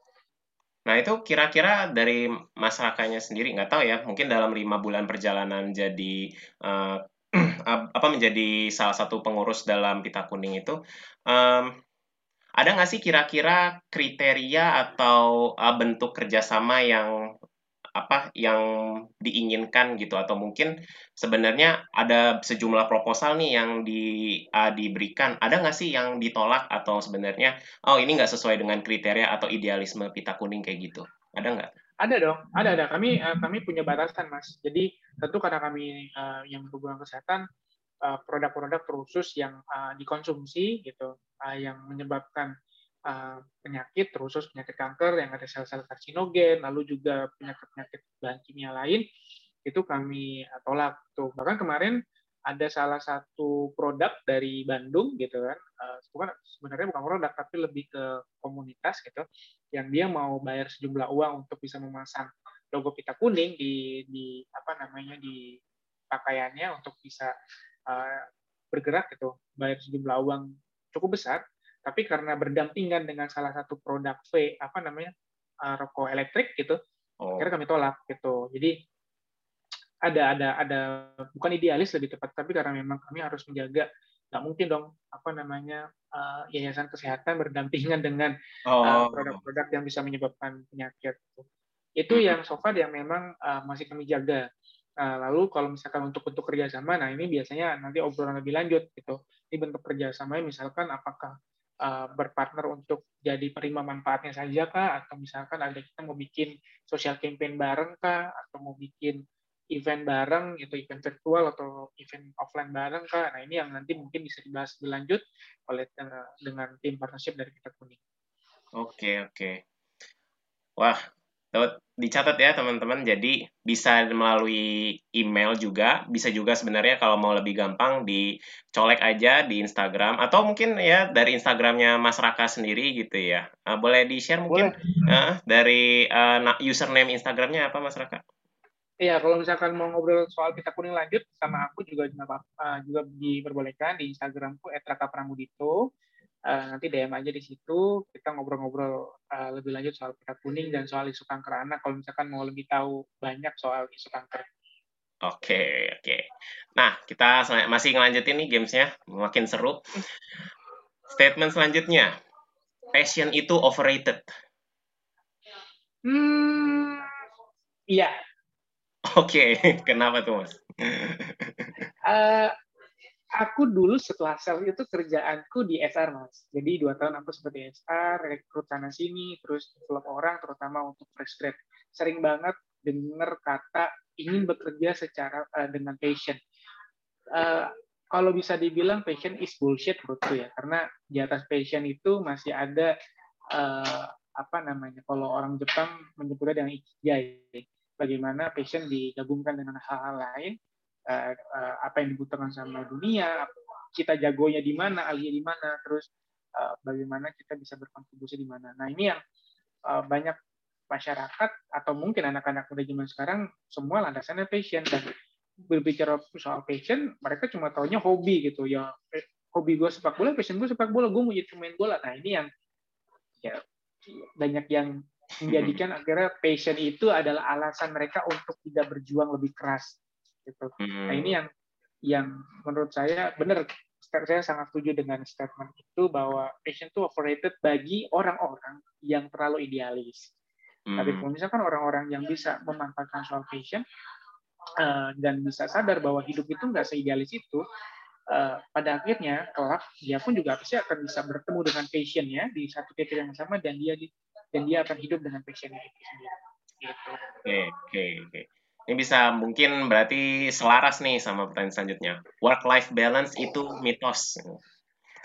Nah itu kira-kira dari masyarakatnya sendiri nggak tahu ya, mungkin dalam lima bulan perjalanan jadi uh, apa menjadi salah satu pengurus dalam pita kuning itu um, ada nggak sih kira-kira kriteria atau uh, bentuk kerjasama yang apa yang diinginkan gitu? Atau mungkin sebenarnya ada sejumlah proposal nih yang di uh, diberikan. Ada nggak sih yang ditolak? Atau sebenarnya oh ini nggak sesuai dengan kriteria atau idealisme pita kuning kayak gitu? Ada nggak? Ada dong, ada ada. Kami uh, kami punya batasan mas. Jadi tentu karena kami uh, yang berhubungan kesehatan produk-produk uh, khusus yang uh, dikonsumsi gitu, uh, yang menyebabkan uh, penyakit khusus penyakit kanker yang ada sel-sel karsinogen, lalu juga penyakit-penyakit bahan kimia lain itu kami tolak tuh. Bahkan kemarin ada salah satu produk dari Bandung gitu kan, bukan sebenarnya bukan produk tapi lebih ke komunitas gitu, yang dia mau bayar sejumlah uang untuk bisa memasang logo pita kuning di di apa namanya di pakaiannya untuk bisa uh, bergerak gitu, bayar sejumlah uang cukup besar, tapi karena berdampingan dengan salah satu produk V apa namanya uh, rokok elektrik gitu, oh. akhirnya kami tolak gitu. Jadi ada ada ada bukan idealis lebih tepat tapi karena memang kami harus menjaga nggak mungkin dong apa namanya uh, yayasan kesehatan berdampingan dengan produk oh. produk-produk yang bisa menyebabkan penyakit itu. Hmm. yang so far yang memang uh, masih kami jaga. Uh, lalu kalau misalkan untuk bentuk kerjasama nah ini biasanya nanti obrolan lebih lanjut gitu. Ini bentuk kerjasama misalkan apakah uh, berpartner untuk jadi penerima manfaatnya saja kah? Atau misalkan ada kita mau bikin social campaign bareng kah? Atau mau bikin event bareng, itu event virtual atau event offline bareng, Kak. Nah, ini yang nanti mungkin bisa dibahas lebih lanjut oleh eh, dengan tim partnership dari kita kuning. Oke, oke. Wah, dicatat ya teman-teman. Jadi bisa melalui email juga, bisa juga sebenarnya kalau mau lebih gampang dicolek aja di Instagram atau mungkin ya dari Instagramnya Mas Raka sendiri gitu ya. Uh, boleh di share mungkin uh, dari uh, username Instagramnya apa Mas Raka? Iya, kalau misalkan mau ngobrol soal kita kuning lanjut sama aku juga uh, juga diperbolehkan di Instagramku @raka_pramudito. Uh, nanti DM aja di situ kita ngobrol-ngobrol uh, lebih lanjut soal kita kuning dan soal isu kanker anak kalau misalkan mau lebih tahu banyak soal isu kanker. Oke, oke. Nah, kita masih ngelanjutin nih gamesnya, makin seru. Statement selanjutnya, passion itu overrated. Hmm, iya, Oke, kenapa tuh mas? uh, aku dulu setelah sel itu kerjaanku di SR mas. Jadi dua tahun aku seperti SR, rekrut sana sini, terus develop orang, terutama untuk fresh grade. Sering banget dengar kata ingin bekerja secara uh, dengan passion. Uh, kalau bisa dibilang passion is bullshit menurutku ya, karena di atas passion itu masih ada uh, apa namanya? Kalau orang Jepang menyebutnya dengan ikigai bagaimana passion digabungkan dengan hal-hal lain uh, uh, apa yang dibutuhkan sama dunia, kita jagonya di mana, ahlinya di mana, terus uh, bagaimana kita bisa berkontribusi di mana. Nah ini yang banyak masyarakat atau mungkin anak-anak muda zaman sekarang semua landasannya passion. Dan berbicara soal passion mereka cuma taunya hobi gitu. Ya eh, hobi gue sepak bola passion gue sepak bola gue mau jadi pemain bola. Nah ini yang ya banyak yang menjadikan akhirnya passion itu adalah alasan mereka untuk tidak berjuang lebih keras gitu. Nah ini yang yang menurut saya benar. Saya sangat setuju dengan statement itu bahwa passion itu overrated bagi orang-orang yang terlalu idealis. Hmm. Tapi kalau misalkan orang-orang yang bisa memanfaatkan soal passion uh, dan bisa sadar bahwa hidup itu nggak seidealis itu, uh, pada akhirnya kelak dia pun juga pasti akan bisa bertemu dengan passionnya di satu titik yang sama dan dia di, dan dia akan hidup dengan passionnya itu sendiri. Gitu. Oke, oke, oke. Ini bisa mungkin berarti selaras nih sama pertanyaan selanjutnya. Work life balance itu mitos.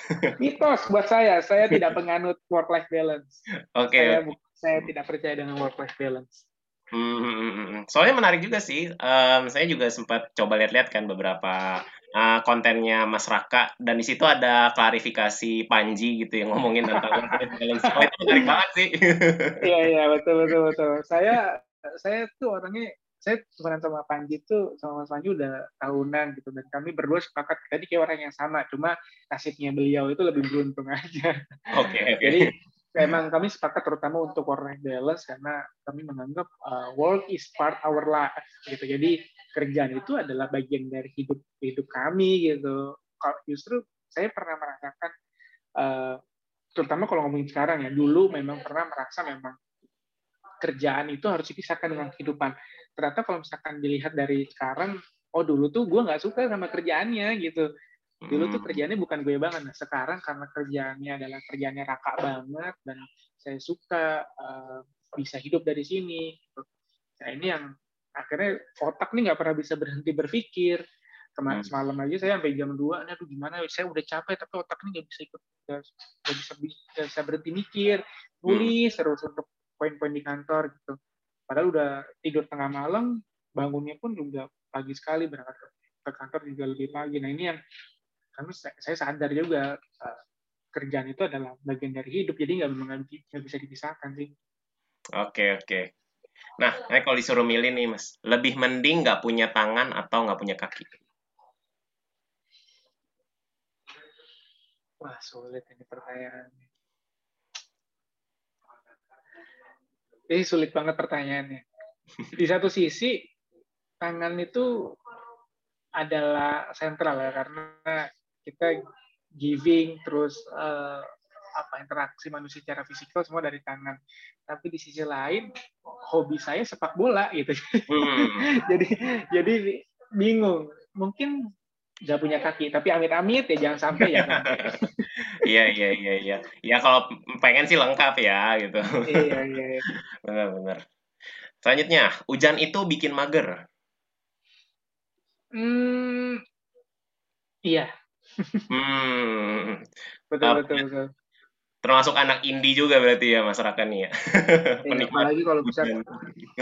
mitos buat saya. Saya tidak penganut work life balance. Oke. Okay. Saya saya tidak percaya dengan work life balance. Hmm, hmm, hmm, hmm, soalnya menarik juga sih. Um, saya juga sempat coba lihat-lihat kan beberapa uh, kontennya Mas Raka dan di situ ada klarifikasi Panji gitu yang ngomongin tentang balance. Oh, itu menarik banget sih. Iya iya betul betul betul. Saya saya tuh orangnya saya temenan sama Panji tuh sama Mas Panji udah tahunan gitu dan kami berdua sepakat tadi kayak orang yang sama cuma nasibnya beliau itu lebih beruntung aja. Oke okay, oke. Okay. Jadi memang kami sepakat terutama untuk work life balance karena kami menganggap uh, work is part our life gitu. Jadi kerjaan itu adalah bagian dari hidup hidup kami gitu. Justru saya pernah merasakan uh, terutama kalau ngomongin sekarang ya dulu memang pernah merasa memang kerjaan itu harus dipisahkan dengan kehidupan. Ternyata kalau misalkan dilihat dari sekarang, oh dulu tuh gue nggak suka sama kerjaannya gitu dulu tuh hmm. kerjanya bukan gue banget nah sekarang karena kerjaannya adalah kerjanya raka banget dan saya suka uh, bisa hidup dari sini nah ini yang akhirnya otak nih nggak pernah bisa berhenti berpikir. Kemarin hmm. semalam aja saya sampai jam 2 aduh gimana saya udah capek tapi otak ini nggak bisa ikut nggak bisa bisa berhenti mikir nulis hmm. terus untuk poin-poin di kantor gitu. Padahal udah tidur tengah malam bangunnya pun juga pagi sekali berangkat ke kantor juga lebih pagi. Nah ini yang karena saya sadar juga uh, kerjaan itu adalah bagian dari hidup jadi nggak memang nggak bisa dipisahkan sih. Oke oke nah kalau disuruh milih nih mas lebih mending nggak punya tangan atau nggak punya kaki? Wah sulit ini pertanyaan ini sulit banget pertanyaannya. Di satu sisi tangan itu adalah sentral ya karena kita giving terus uh, apa interaksi manusia secara fisikal semua dari tangan. Tapi di sisi lain hobi saya sepak bola gitu. Hmm. jadi jadi bingung. Mungkin nggak punya kaki, tapi amit-amit ya jangan sampai ya. Iya iya iya iya. Ya kalau pengen sih lengkap ya gitu. Iya iya. iya. Benar-benar. Selanjutnya, hujan itu bikin mager. Hmm, iya, Hmm. Betul, uh, betul, betul. Termasuk anak indie juga berarti ya masyarakat nih ya. ya apalagi kalau bisa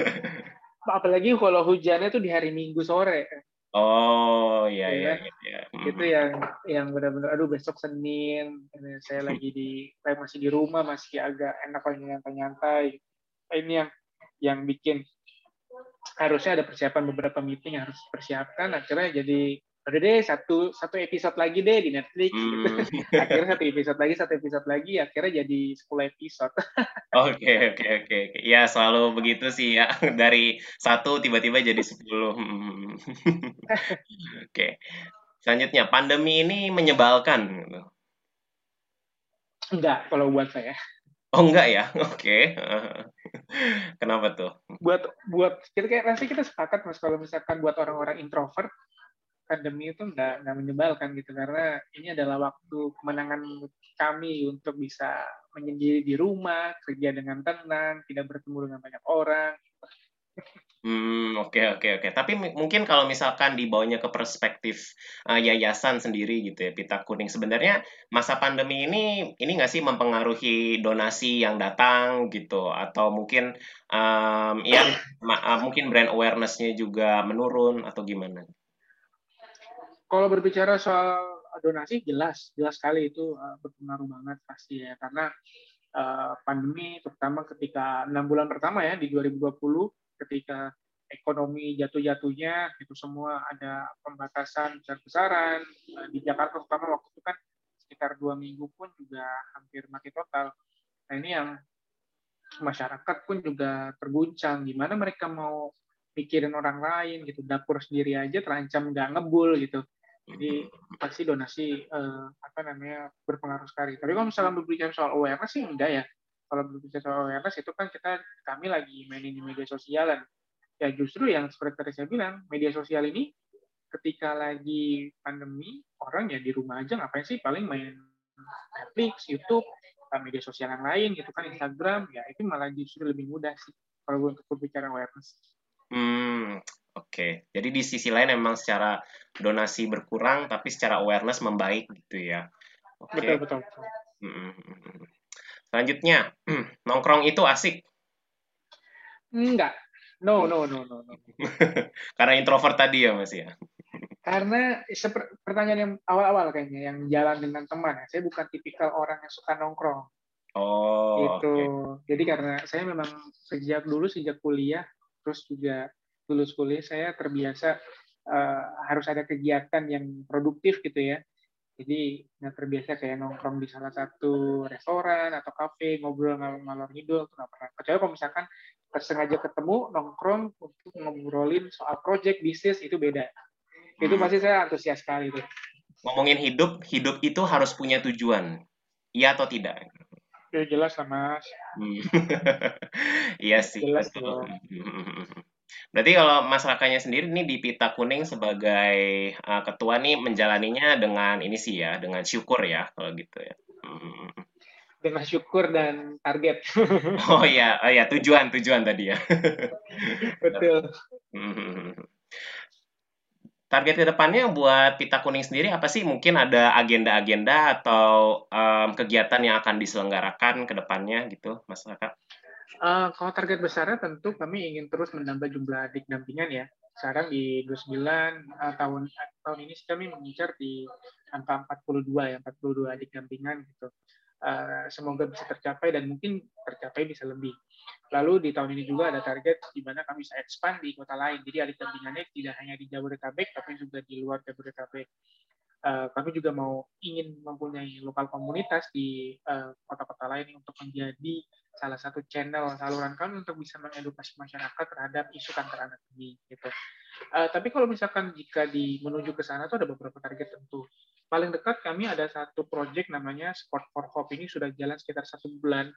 apalagi kalau hujannya tuh di hari Minggu sore. Oh iya iya iya. iya. Hmm. Itu yang yang benar-benar aduh besok Senin saya lagi di saya masih di rumah masih agak enak lagi nyantai-nyantai. Ini yang yang bikin harusnya ada persiapan beberapa meeting yang harus persiapkan akhirnya jadi udah deh satu satu episode lagi deh di Netflix. Hmm. gitu. akhirnya satu episode lagi satu episode lagi akhirnya jadi 10 episode. Oke oke oke ya selalu begitu sih ya. Dari satu tiba-tiba jadi 10 hmm. oke. Selanjutnya pandemi ini menyebalkan gitu. enggak kalau buat saya. Oh enggak ya? Oke. Kenapa tuh? Buat buat kita kayak pasti kita sepakat mas kalau misalkan buat orang-orang introvert pandemi itu nggak nggak menyebalkan gitu karena ini adalah waktu kemenangan kami untuk bisa menyendiri di rumah kerja dengan tenang tidak bertemu dengan banyak orang Hmm, oke okay, oke okay, oke. Okay. Tapi mungkin kalau misalkan dibawanya ke perspektif uh, yayasan sendiri gitu ya, Pita Kuning sebenarnya masa pandemi ini ini nggak sih mempengaruhi donasi yang datang gitu atau mungkin um, ya uh, mungkin brand awareness-nya juga menurun atau gimana? Kalau berbicara soal donasi jelas jelas sekali itu uh, berpengaruh banget pasti ya. Karena uh, pandemi terutama ketika enam bulan pertama ya di 2020 ketika ekonomi jatuh-jatuhnya itu semua ada pembatasan besar-besaran. Uh, di Jakarta terutama waktu itu kan sekitar dua minggu pun juga hampir mati total. Nah ini yang masyarakat pun juga terguncang. Gimana mereka mau mikirin orang lain gitu dapur sendiri aja terancam nggak ngebul gitu jadi pasti donasi eh, apa namanya berpengaruh sekali. Tapi kalau misalnya berbicara soal awareness sih enggak ya. Kalau berbicara soal awareness itu kan kita kami lagi mainin di media sosial dan ya justru yang seperti tadi saya bilang media sosial ini ketika lagi pandemi orang ya di rumah aja ngapain sih? Paling main Netflix, YouTube, media sosial yang lain gitu kan Instagram ya itu malah justru lebih mudah sih kalau untuk berbicara awareness. Hmm, oke. Okay. Jadi di sisi lain memang secara donasi berkurang, tapi secara awareness membaik gitu ya. Oke. Okay. Betul, betul. Hmm. Selanjutnya, nongkrong itu asik? Enggak. No, no, no, no, no. Karena introvert tadi ya, Mas ya? Karena pertanyaan yang awal-awal kayaknya, yang jalan dengan teman. Ya. Saya bukan tipikal orang yang suka nongkrong. Oh, gitu. Okay. Jadi karena saya memang sejak dulu sejak kuliah terus juga lulus kuliah saya terbiasa uh, harus ada kegiatan yang produktif gitu ya jadi nggak terbiasa kayak nongkrong di salah satu restoran atau kafe ngobrol ngalor ngidul itu nggak pernah kecuali kalau misalkan sengaja ketemu nongkrong untuk ngobrolin soal project bisnis itu beda itu pasti saya antusias sekali tuh ngomongin hidup hidup itu harus punya tujuan iya atau tidak Ya jelas lah mas. Hmm. iya sih. Jelas dong. Berarti kalau Mas Rakanya sendiri nih di Pita Kuning sebagai uh, ketua nih menjalaninya dengan ini sih ya, dengan syukur ya kalau gitu ya. Hmm. Dengan syukur dan target. oh iya, oh iya tujuan tujuan tadi ya. Betul. Hmm target ke depannya buat Pita Kuning sendiri apa sih? Mungkin ada agenda-agenda atau um, kegiatan yang akan diselenggarakan ke depannya gitu, Mas Raka? Uh, kalau target besarnya tentu kami ingin terus menambah jumlah adik dampingan ya. Sekarang di 29 uh, tahun tahun ini kami mengincar di angka 42 ya, 42 adik dampingan gitu. Uh, semoga bisa tercapai dan mungkin tercapai bisa lebih. Lalu di tahun ini juga ada target di mana kami bisa expand di kota lain. Jadi adik dampingannya tidak hanya di Jabodetabek, tapi juga di luar Jabodetabek. Uh, kami juga mau ingin mempunyai lokal komunitas di kota-kota uh, lain untuk menjadi salah satu channel saluran kami untuk bisa mengedukasi masyarakat terhadap isu kanker anak ini. Gitu. Uh, tapi kalau misalkan jika di menuju ke sana itu ada beberapa target tentu paling dekat kami ada satu project namanya Sport for Hope ini sudah jalan sekitar satu bulan.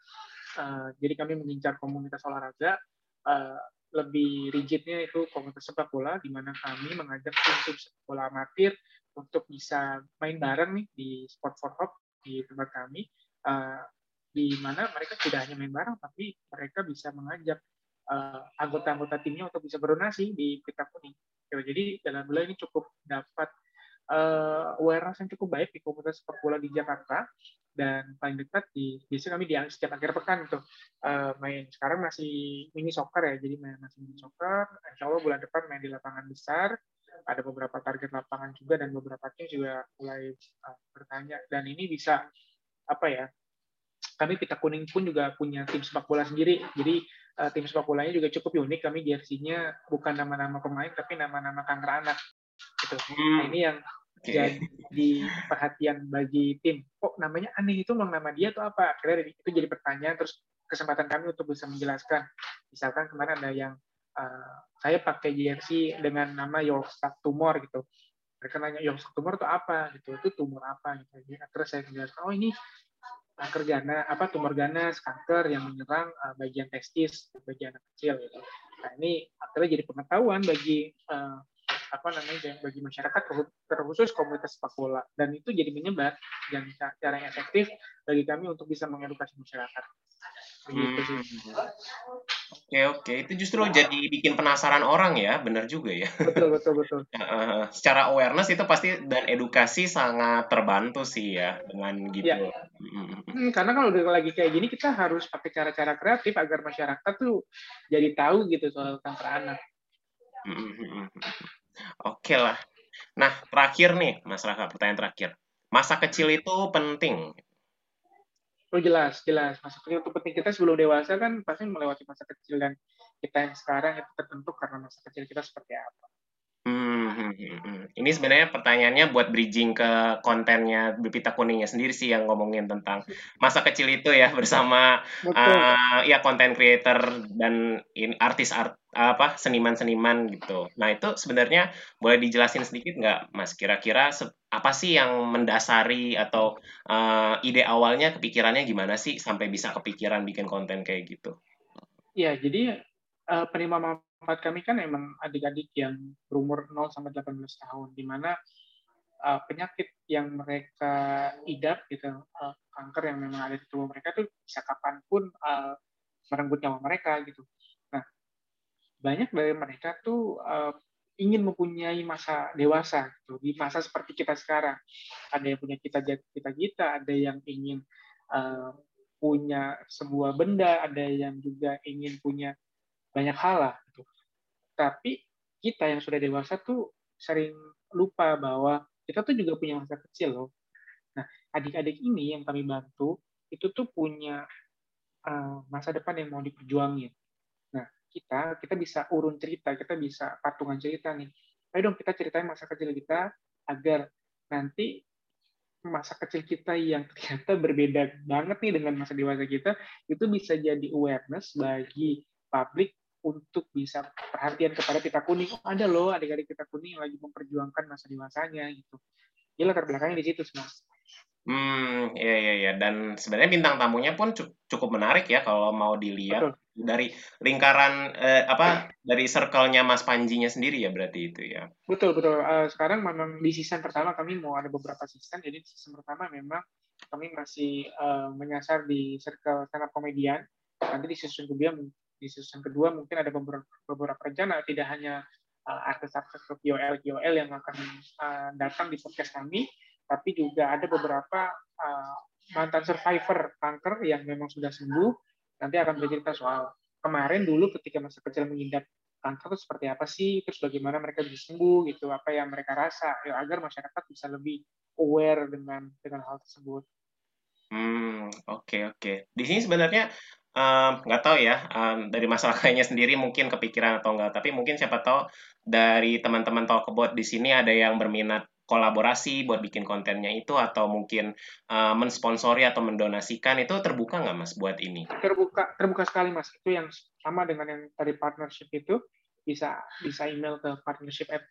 Uh, jadi kami mengincar komunitas olahraga. Uh, lebih rigidnya itu komunitas sepak bola, di mana kami mengajak tim-tim sepak bola amatir untuk bisa main bareng nih di Sport for Hope di tempat kami. Uh, di mana mereka tidak hanya main bareng, tapi mereka bisa mengajak anggota-anggota uh, timnya untuk bisa berdonasi di Pita Kuning. Jadi dalam bulan ini cukup dapat uh, awareness yang cukup baik di komunitas sepak bola di Jakarta dan paling dekat di biasanya kami di setiap akhir pekan itu uh, main sekarang masih mini soccer ya jadi main masih mini soccer insya Allah bulan depan main di lapangan besar ada beberapa target lapangan juga dan beberapa tim juga mulai uh, bertanya dan ini bisa apa ya kami Pita Kuning pun juga punya tim sepak bola sendiri jadi uh, tim sepak bolanya juga cukup unik kami jersinya bukan nama-nama pemain tapi nama-nama kanker anak gitu. Hmm. Nah, ini yang okay. jadi perhatian bagi tim. Kok namanya aneh itu memang nama dia atau apa? Akhirnya itu jadi pertanyaan terus kesempatan kami untuk bisa menjelaskan. Misalkan kemarin ada yang uh, saya pakai jersey dengan nama Yorkshire Tumor gitu. Mereka nanya Yorkshire Tumor itu apa gitu. Itu tumor apa gitu. Terus saya menjelaskan, oh ini kanker ganas apa tumor ganas kanker yang menyerang uh, bagian testis bagian anak kecil gitu. Nah ini akhirnya jadi pengetahuan bagi uh, apa namanya bagi masyarakat terkhusus komunitas sepak bola dan itu jadi menyebar dan cara yang efektif bagi kami untuk bisa mengedukasi masyarakat. Oke oke itu justru jadi bikin penasaran orang ya benar juga ya. Betul betul betul. Secara awareness itu pasti dan edukasi sangat terbantu sih ya dengan gitu. Ya. Hmm, karena kalau udah lagi kayak gini kita harus pakai cara-cara kreatif agar masyarakat tuh jadi tahu gitu soal kanker anak. Oke lah. Nah, terakhir nih, Mas Raka, pertanyaan terakhir. Masa kecil itu penting? Oh jelas, jelas. Masa kecil itu penting. Kita sebelum dewasa kan pasti melewati masa kecil dan kita yang sekarang itu tertentu karena masa kecil kita seperti apa. Hmm, hmm, hmm, hmm. Ini sebenarnya pertanyaannya buat bridging ke kontennya Bipita Kuningnya sendiri sih yang ngomongin tentang masa kecil itu ya bersama uh, ya konten creator dan artis art apa seniman-seniman gitu. Nah itu sebenarnya boleh dijelasin sedikit nggak, Mas? Kira-kira apa sih yang mendasari atau uh, ide awalnya kepikirannya gimana sih sampai bisa kepikiran bikin konten kayak gitu? Ya, jadi uh, penerima manfaat kami kan emang adik-adik yang berumur 0 sampai 18 tahun, di mana uh, penyakit yang mereka idap gitu, uh, kanker yang memang ada di tubuh mereka itu bisa kapan pun uh, merenggut nyawa mereka gitu. Nah, banyak dari mereka tuh uh, ingin mempunyai masa dewasa gitu, di masa seperti kita sekarang. Ada yang punya cita-cita, ada yang ingin uh, punya sebuah benda, ada yang juga ingin punya banyak hal lah. Gitu. Tapi kita yang sudah dewasa tuh sering lupa bahwa kita tuh juga punya masa kecil loh. Nah, adik-adik ini yang kami bantu itu tuh punya uh, masa depan yang mau diperjuangin. Nah, kita kita bisa urun cerita, kita bisa patungan cerita nih. Ayo dong kita ceritain masa kecil kita agar nanti masa kecil kita yang ternyata berbeda banget nih dengan masa dewasa kita itu bisa jadi awareness bagi publik untuk bisa perhatian kepada pita kuning. Oh, ada loh adik-adik pita kuning yang lagi memperjuangkan masa dewasanya gitu. Jadi latar belakangnya di situ, Mas. Hmm, iya iya iya. Dan sebenarnya bintang tamunya pun cukup menarik ya kalau mau dilihat Betul. dari lingkaran eh, apa dari circle-nya Mas Panjinya sendiri ya berarti itu ya. Betul betul. Uh, sekarang memang di season pertama kami mau ada beberapa season. Jadi di season pertama memang kami masih uh, menyasar di circle stand up komedian. Nanti di season kedua di season kedua mungkin ada beberapa, beberapa rencana tidak hanya uh, artis-artis atau KOL KOL yang akan uh, datang di podcast kami, tapi juga ada beberapa uh, mantan survivor kanker yang memang sudah sembuh nanti akan bercerita soal kemarin dulu ketika masa kecil mengidap kanker itu seperti apa sih terus bagaimana mereka bisa sembuh gitu apa yang mereka rasa ya, agar masyarakat bisa lebih aware dengan dengan hal tersebut. Hmm oke okay, oke okay. di sini sebenarnya nggak tahu ya um, dari masyarakatnya sendiri mungkin kepikiran atau enggak tapi mungkin siapa tahu dari teman-teman talk about di sini ada yang berminat kolaborasi buat bikin kontennya itu atau mungkin uh, mensponsori atau mendonasikan itu terbuka nggak mas buat ini? Terbuka terbuka sekali mas. Itu yang sama dengan yang tadi partnership itu bisa bisa email ke partnership at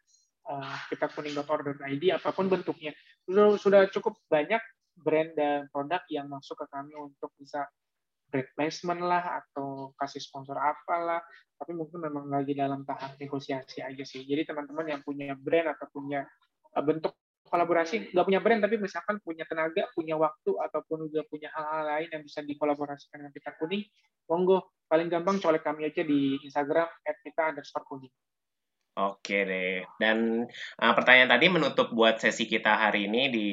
uh, kita kuning.org.id apa pun bentuknya. Sudah sudah cukup banyak brand dan produk yang masuk ke kami untuk bisa brand placement lah atau kasih sponsor apalah tapi mungkin memang lagi dalam tahap negosiasi aja sih jadi teman-teman yang punya brand atau punya uh, bentuk kolaborasi nggak punya brand tapi misalkan punya tenaga punya waktu ataupun juga punya hal-hal lain yang bisa dikolaborasikan dengan kita kuning monggo paling gampang colek kami aja di Instagram @kita underscore kuning Oke deh. Dan uh, pertanyaan tadi menutup buat sesi kita hari ini di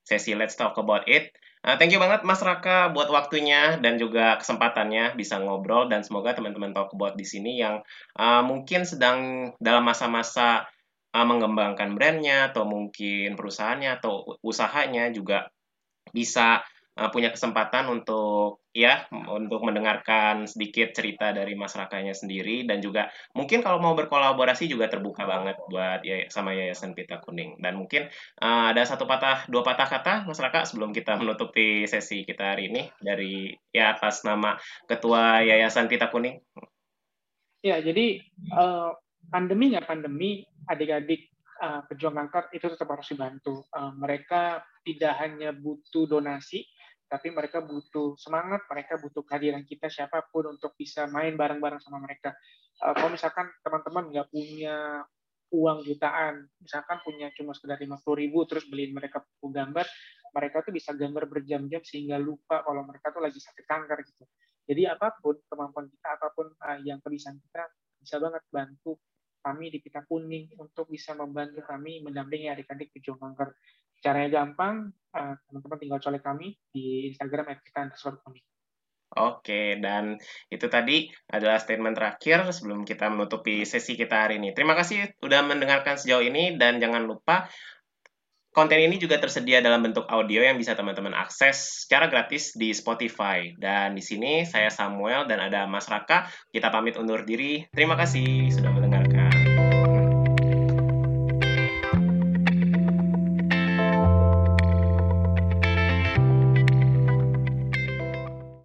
sesi Let's Talk About It. Uh, thank you banget Mas Raka buat waktunya dan juga kesempatannya bisa ngobrol. Dan semoga teman-teman talk about di sini yang uh, mungkin sedang dalam masa-masa uh, mengembangkan brandnya atau mungkin perusahaannya atau usahanya juga bisa uh, punya kesempatan untuk ya untuk mendengarkan sedikit cerita dari masyarakatnya sendiri dan juga mungkin kalau mau berkolaborasi juga terbuka banget buat ya sama Yayasan Pita Kuning dan mungkin uh, ada satu patah dua patah kata masyarakat sebelum kita menutupi sesi kita hari ini dari ya atas nama Ketua Yayasan Pita Kuning. Ya jadi uh, pandemi nggak pandemi adik-adik uh, pejuang kanker itu tetap harus dibantu. Uh, mereka tidak hanya butuh donasi tapi mereka butuh semangat, mereka butuh kehadiran kita siapa pun untuk bisa main bareng-bareng sama mereka. Uh, kalau misalkan teman-teman nggak punya uang jutaan, misalkan punya cuma sekedar lima puluh ribu, terus beliin mereka buku gambar, mereka tuh bisa gambar berjam-jam sehingga lupa kalau mereka tuh lagi sakit kanker gitu. Jadi apa pun kemampuan kita, apa pun uh, yang kebiasaan kita, bisa banget bantu kami di Pita Kuning untuk bisa membantu kami mendampingi adik-adik pejuang kanker. Caranya gampang, eh, teman-teman tinggal colek kami di Instagram @kita_kuning. Oke, dan itu tadi adalah statement terakhir sebelum kita menutupi sesi kita hari ini. Terima kasih sudah mendengarkan sejauh ini dan jangan lupa konten ini juga tersedia dalam bentuk audio yang bisa teman-teman akses secara gratis di Spotify. Dan di sini saya Samuel dan ada Mas Raka. Kita pamit undur diri. Terima kasih sudah mendengarkan.